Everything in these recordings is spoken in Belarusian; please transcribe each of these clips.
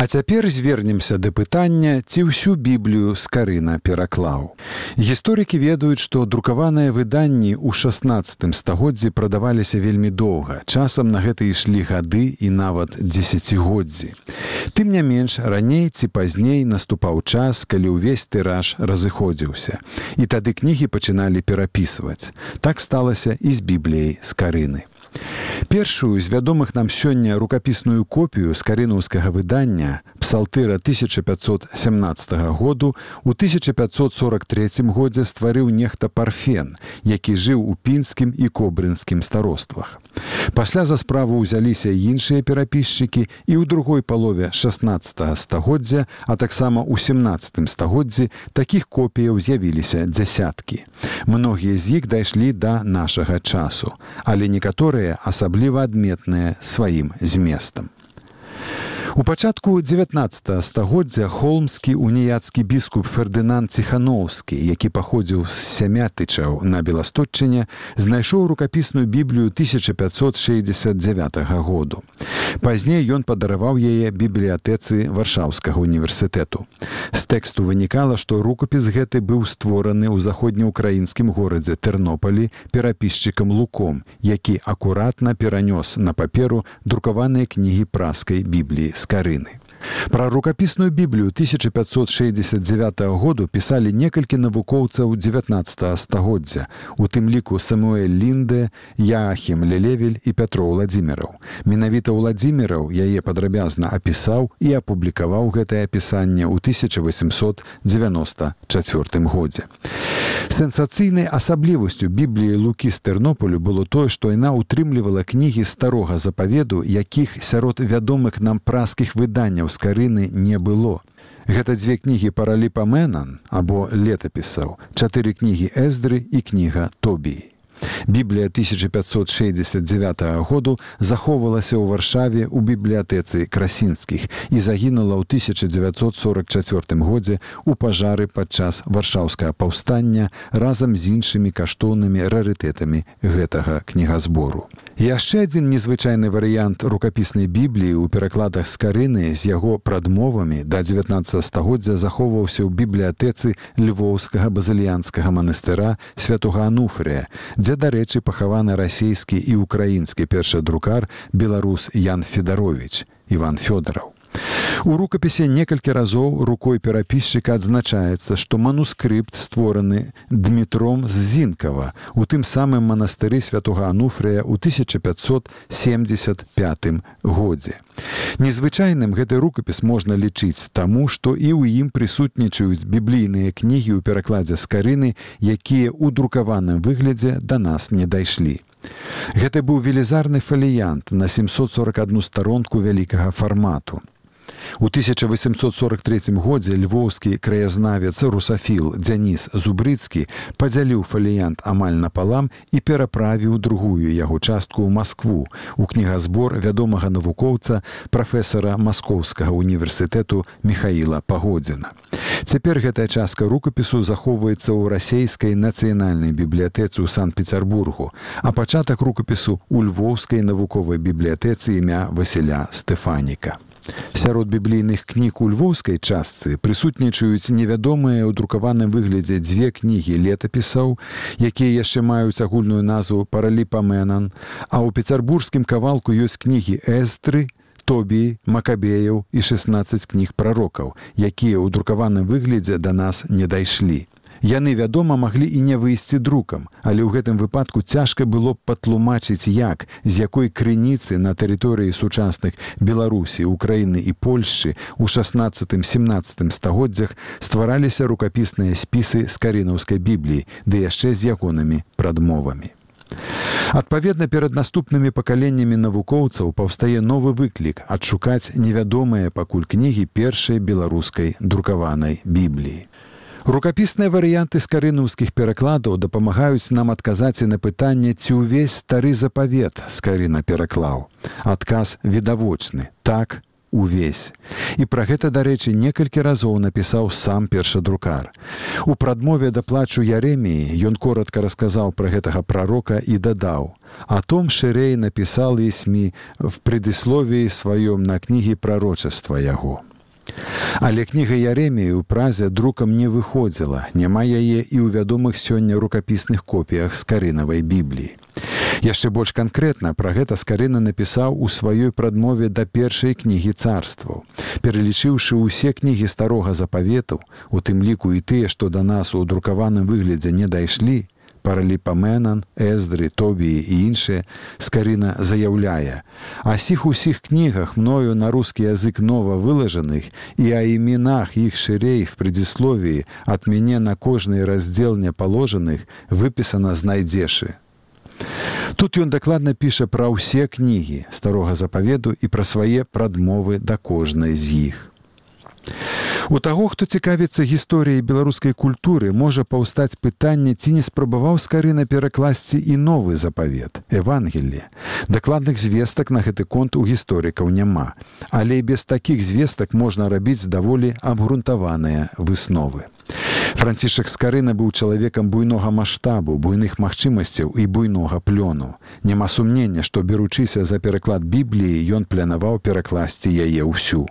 А цяпер звернемся да пытання, ці ўсю біблію з карына пераклаў. Гісторыкі ведаюць, што друкаваныя выданні ў 16 стагоддзі прадаваліся вельмі доўга. Часам на гэта ішлі гады і нават дзесяцігоддзі. Тым не менш, раней ці пазней наступаў час, калі ўвесь тыраж разыходзіўся. І тады кнігі пачыналі перапісваць. Так сталася і з бібліяй з карыны. Першую з вядомых нам сёння рукапісную копію з карынаўскага выдання псалтыра 1517 году у 1543 годзе стварыў нехта парфен, які жыў у пінскім і кобрынскім староствах. Пасля за справу ўзяліся іншыя перапісчыкі і ў другой палове 16 стагоддзя, а таксама ў 17 стагоддзі такіх копіяў з'явіліся дзясяткі. Многія з іх дайшлі да нашага часу, але некаторыя асабліва адметныя сваім зместам. У пачатку 19 стагоддзя холмскі уніяцкі біскуп фердынан ціхановскі які паходзіў з сямятычаў на беластотчыне знайшоў рукапісную біблію 1569 году. Пазней ён падараваў яе бібліятэцы варшаўскага універсітэту з тэксту вынікала што рукапіс гэты быў створаны ў заходнеукраінскім горадзе тэрнополі перапісчыкам луком які акуратна перанёс на паперу друкаваныя кнігі праскай бібліі з карыны. Пра рукапісную біблію 1569 году пісалі некалькі навукоўцаў 19 стагоддзя, у тым ліку Самуэль Лінде, Яахім Лелевель і Пятро Владзіміраў. Менавіта ўладзіміраў яе падрабязна апісаў і апублікаваў гэтае апісанне ў 1894 годзе. Сенсацыйнай асаблівасцю бібліі лукі з тэрнополю было тое, што яна ўтрымлівала кнігі старога запаведу, якіх сярод вядомых нам праскіх выданняў з карыны не было. Гэта дзве кнігі параліпа Мэнан або летапісаў, чатыры кнігі эздры і кніга Тобіі. Біблія 1569 году захоўвалася ў варшаве ў бібліятэцы красінскіх і загінула ў 1944 годзе ў пажары падчас варшаўскага паўстання разам з іншымі каштоўнымі рарытэтамі гэтага кнігазбору. Яшчэ адзін незвычайны варыянт рукапіснай бібліі ў перакладах з карыны з яго прадмовамі да 19 стагоддзя захоўваўся ў бібліятэцы львоўскага базыльянскага манастыра святога ануфрыя, дзе дарэчы пахаваны расійскі і украінскі першы друкар беларус Ян Федарович Іван Фёдараў. У рукапісе некалькі разоў рукой перапісчыка адзначаецца, што манускрыпт створаны Дмітром з зінкава у тым самым манастыры святога Ануфрыя ў 1575 годзе. Незвычайным гэты рукапіс можна лічыць таму, што і ў ім прысутнічаюць біблійныя кнігі ў перакладзе з карыны, якія ў друкаваным выглядзе да нас не дайшлі. Гэта быў велізарны фаліянт на 741 старонку вялікага фармату. У 1843 годзе львоўскі краязнавец русафіл Дзяніс Зубрыцкі падзяліў фаліянт амаль напалам і пераправіў другую яго частку ў Маскву у кнігазбор вядомага навукоўца прафесара маскоўскага універсітэту Михаіла Пагодзіна. Цяпер гэтая частка рукапісу захоўваецца ў расейскай нацыянальнай бібліятэцы ў санкт-пецярбургу, а пачатак рукапісу ў львоўскай навуковай бібліятэцы імя Васіля Стэфаніка. Сярод біблійных кніг у львоўскай частцы прысутнічаюць невядомыя ў друкаваным выглядзе дзве кнігі летапісаў, якія яшчэ маюць агульную назву параліпаменан, а ў пецярбургскім кавалку ёсць кнігі эстры, тобі, макабеяў і 16 кніг прарокаў, якія ў друкаваным выглядзе да нас не дайшлі. Яны, вядома, маглі і не выйсці друкам, але ў гэтым выпадку цяжка было б патлумачыць як, з якой крыніцы на тэрыторыі сучасных Беларусі, Украіны і Польшчы у 16-17 стагоддзях ствараліся рукапісныя спісы з карынаўскай бібліі, ды яшчэ з ягонымі прадмовамі. Адпаведна перад наступнымі пакаленнямі навукоўцаў паўстае новы выклік адшукаць невядомыя пакуль кнігі першай беларускай друкаванай бібліі. Рукапісныя варыянты скарынаўскіх перакладаў дапамагаюць нам адказаць і на пытанне, ці ўвесь стары запавет скарына пераклаў. Адказ відавочны, так, увесь. І пра гэта, дарэчы, некалькі разоў напісаў сам першадрукар. У прадмове да плачу Ярэміі ён коротко расказаў пра гэтага прарока і дадаў. А том шырэй напісал есьмі в предысловіі сваём на кнігі прарочаства яго. Але кніга Ярэміі ў празе друкам не выходзіла, няма яе і ў вядомых сёння рукапісных копіях скарынавай бібліі. Яшчэ больш канкрэтна пра гэта скарына напісаў у сваёй прадмове да першай кнігі царстваў. Пералічыўшы ўсе кнігі старога запавету, у тым ліку і тыя, што да нас у друкаваным выглядзе не дайшлі, параліпаменан, эздры, тобіі і іншыя, скарына заяўляе. А сіх усіх кнігах мною на рускі язык нова вылажаных і о іменах іх шырей в предисловіі ад мяне на кожны раздзел няпаложаных выпісана знайдзешы. Тут ён дакладна піша пра ўсе кнігі старога запаведу і пра свае прадмовы да кожнай з іх. У таго, хто цікавіцца гісторыяй беларускай культуры, можа паўстаць пытанне, ці не спрабаваў скарына перакласці і новы запавет Евангелле. Дакладных звестак на гэты конт у гісторыкаў няма, але без такіх звестак можна рабіць даволі абгрунтаваныя высновы. Францішак скарына быў чалавекам буйнога маштабу, буйных магчымасцяў і буйнога плёну. Няма сумнення, што беручыся за пераклад бібліі, ён планаваў перакласці яе ўсю.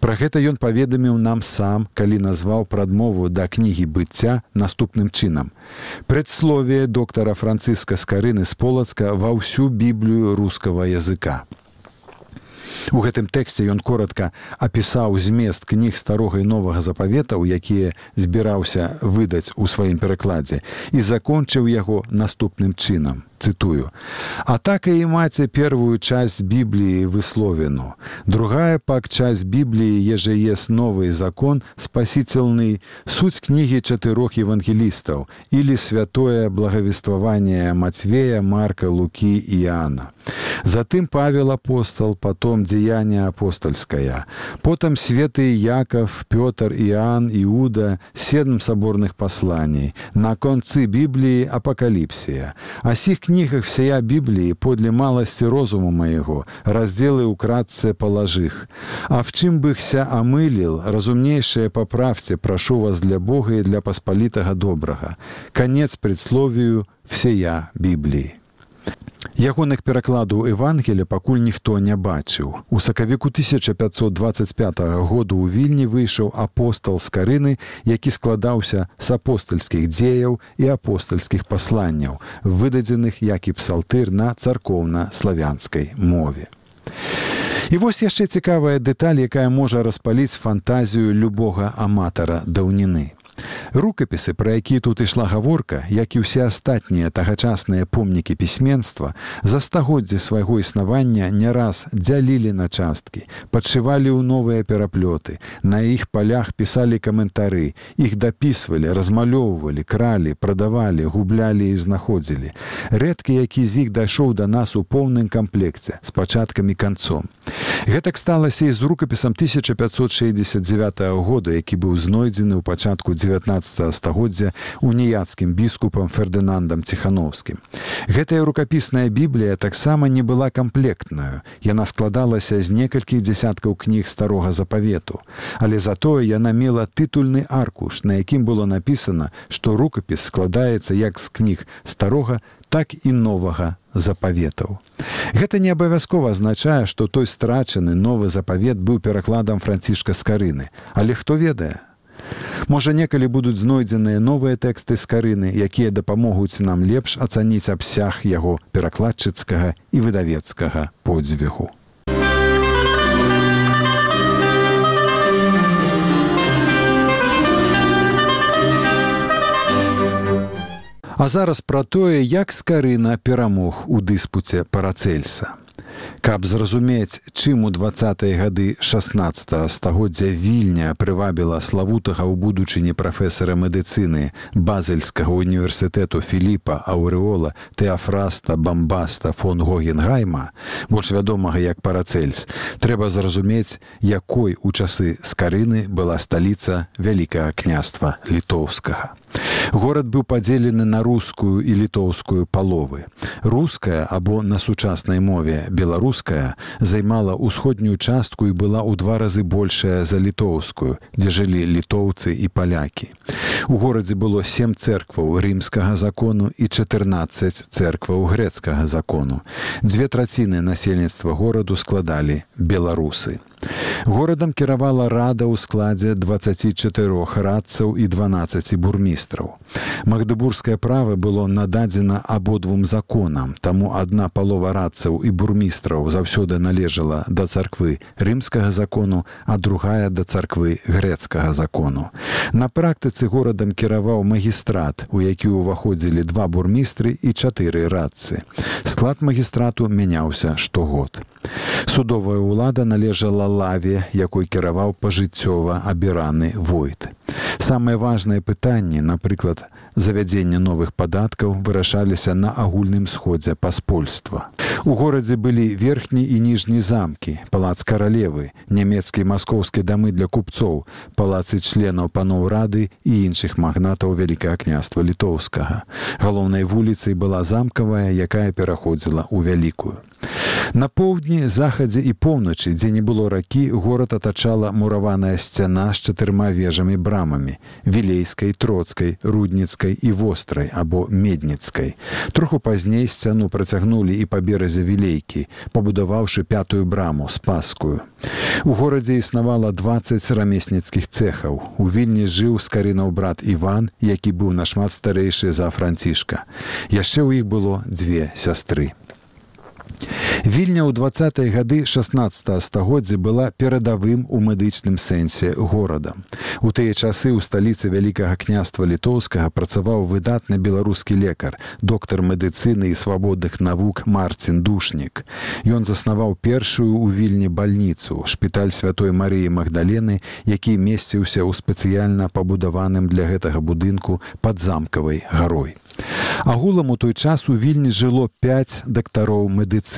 Пра гэта ён паведаміў нам сам, калі назваў прадмову да кнігі быцця наступным чынам. Прадсловие доктара Францыска скарыны з полацка ва ўсю біблію рускага языка. У гэтым тэксце ён коротко апісаў змест кніг старога і новага запавета, у якія збіраўся выдаць у сваім перакладзе і закончыў яго наступным чынам цитую. «А так и имайте первую часть Библии высловину. Другая пак часть Библии, еже есть новый закон, спасительный, суть книги четырех евангелистов или святое благовествование Матвея, Марка, Луки и Иоанна. Затым Павел апостол, потом Деяние апостольское, потом святый Яков, Петр, Иоанн, Иуда, семь соборных посланий, на концы Библии Апокалипсия. А сих книгах всея Библии подле малости розуму моего разделы украдце положих. А в чем бы ся омылил, разумнейшее поправьте, прошу вас для Бога и для посполитого доброго. Конец предсловию всея Библии. Ягоных перакладаў Евангеля пакуль ніхто не бачыў. У сакавіку 1525 году ў вільні выйшаў апостал з карыны, які складаўся з апостальскіх дзеяў і апостальскіх пасланняў, выдадзеных як і псалтыр на царкоўна-славянскай мове. І вось яшчэ цікавая дэталь, якая можа распаліць фантазію любога аматара даўніны. Рукапісы, пра якія тут ішла гаворка, як і ўсе астатнія тагачасныя помнікі пісьменства, за стагоддзі свайго існавання не раз дзялілі на часткі, падшывалі ў новыя пераплёты, на іх палях пісалі каментары, іх дапісвалі, размалёўвалі, кралі, прадавалі, гублялі і знаходзілі. Рэдкі, які з іх дайшоў да нас у поўным камплекце з пачаткам і канцом. Гэтак сталася і з рукапісам 1569 года, які быў знойдзены ў пачатку 19 стагоддзя уніяцкім біскупам фердынандам ціхановскім. Гэтая рукапісная біблія таксама не была камплектнаю. Яна складалася з некалькіх дзясяткаў кніг старога запавету, але затое яна мела тытульны аркуш, на якім было напісана, што рукапіс складаецца як з кніг старога, так і новага запаветаў. Гэта не абавязкова азначае, што той страчаны новы запавет быў перакладам францішка скарыны, але хто ведае, Можа, некалі будуць знойдзеныя новыя тэксты з карыны, якія дапамогуць нам лепш ацаніць абсяг яго перакладчыцкага і выдавецкага подзвігу. А зараз пра тое, як скарына перамог у дыспуце парацельса. Каб зразумець, чым у двадцатыя гады 16 стагоддзя вільня прывабіла славутага ў будучыні прафесара медыцыны базельскага універсітэту Філіпа Аўрэола Тэафраста Бамбаста фон Гогенгайма, больш вядомага як парацельс, трэба зразумець, якой у часы скарыны была сталіца вялікага княства літоўскага. Горад быў падзелены на рускую і літоўскую паловы. Руская або на сучаснай мове беларуская займала ўсходнюю частку і была ў два разы большая за літоўскую, дзе жылі літоўцы і палякі. У горадзе было сем церкваў рымскага закону і 14 церкваў грэцкага закону. Дзве траціны насельніцтва гораду складалі беларусы. Горадам кіравала рада ў складзе 24 радцаў і 12 бурмістраў. Магдыбургскае права было нададзена абодвум законам, таму адна палова радцаў і бурмістраў заўсёды належала да царквы рымскага закону, а другая да царквы грэцкага закону. На практыцы горадам кіраваў магістрат, у які ўваходзілі два бурмістры і чатыры радцы. Склад магістрату мяняўся штогод. Судовая ўлада належала лаве, якой кіраваў пажыццёва абіраны войт. Самыя важныя пытанні, напрыклад, завядзення новых падаткаў вырашаліся на агульным сходзе паспольства. У горадзе былі верхні і ніжні замкі, палац каралевы, нямецкія маскоўскія дамы для купцоў, палацы членаў паноў рады і іншых магнатаў вялікага княства літоўскага. Галоўнай вуліцай была замкавая, якая пераходзіла ў вялікую. На поўдні захадзе і поўначы, дзе не было ракі, горад атачала мураваная сцяна з чатырма вежамі брамамі: вілейскай, троцкай, рудніцкай і вострай або медніцкай. Троху пазней сцяну працягнулі і па беразе вілейкі, пабудаваўшы пятую браму спаскую. У горадзе існавала 20 рамесніцкіх цэхаў. У вільні жыў скарынаў брат Іван, які быў нашмат старэйшы за францішка. Яшчэ ў іх было дзве сястры. Вільня ў двадцатыя гады 16 стагоддзя была перадавым у медычным сэнсе горадам. У тыя часы ў сталіцы вялікага княства літоўскага працаваў выдатны беларускі лекар, доктар медыцыны і свабодных навук Марцін душнік. Ён заснаваў першую ў вільні бальніцу, шпіталь святой Марыі Магдалены, які месціўся ў спецыяльна пабудаваным для гэтага будынку пад замкавай гарой. Агулам у той час у вільні жыло 5 дактароў медыцыны.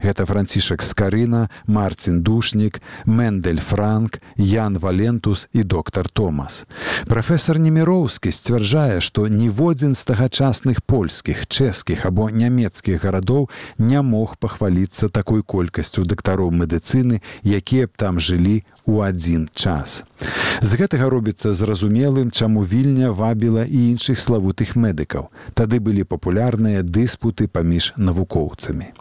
Гэта францішак скарына, Марцін душнік, Мэндель Франк, Ян Валентус і доктар Томас. Прафесор Неміроўскі сцвярджае, што ніводзін з тагачасных польскіх, чэшскіх або нямецкіх гарадоў не мог пахваліцца такой колькасцю дактароў медыцыны, якія б там жылі ў адзін час. З гэтага робіцца зразумелым, чаму вільня вабіла і іншых славутых медыкаў. Тады былі папулярныя дыспуты паміж навукоўцамі.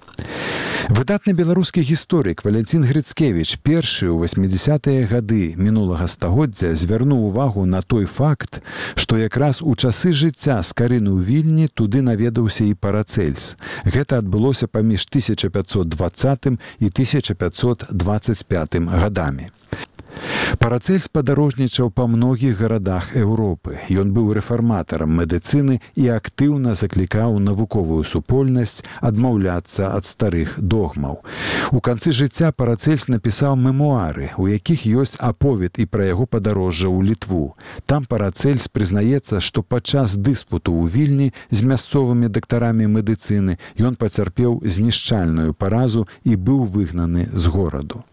Выдатны беларускі гісторык Валянцін Грыцкевіч першы ў 80-тыя гады мінулага стагоддзя звярнуў увагу на той факт, што якраз у часы жыцця скарыны ў вільні туды наведаўся і парацельс. Гэта адбылося паміж 1520 і 1525 гадамі. Парацельс падарожнічаў па многіх гарадах Еўропы. Ён быў рэфарматарам медыцыны і актыўна заклікаў навуковую супольнасць адмаўляцца ад старых догмаў. У канцы жыцця парацельс напісаў мемуары, у якіх ёсць аповед і пра яго падарожжа ў літву. Там парацельс прызнаецца, што падчас дыспуту ў вільні з мясцовымі дактарамі медыцыны ён пацярпеў знішчальную паразу і быў выгнаны з гораду.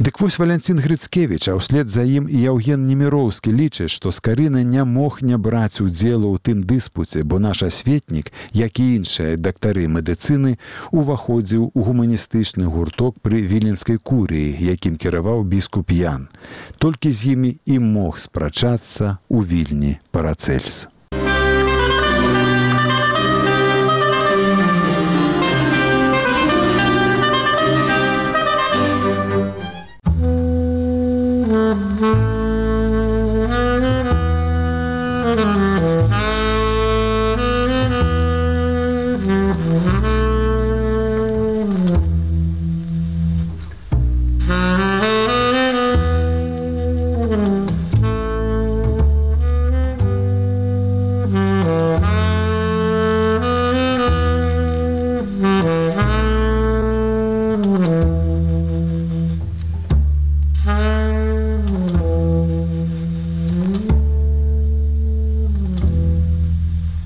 Дык вось валянцін Грыцкевіч, а ўслед за ім і Яўген Неміроўскі лічыць, што скарына не мог не браць удзелу ў тым дыспуце, бо наш асветнік, як і іншыя дактары медыцыны, уваходзіў у гуманістычны гурток пры віленскай курыі, якім кіраваў біскуп Ян. Толькі з імі і мог спрачацца ў вільні парацельс.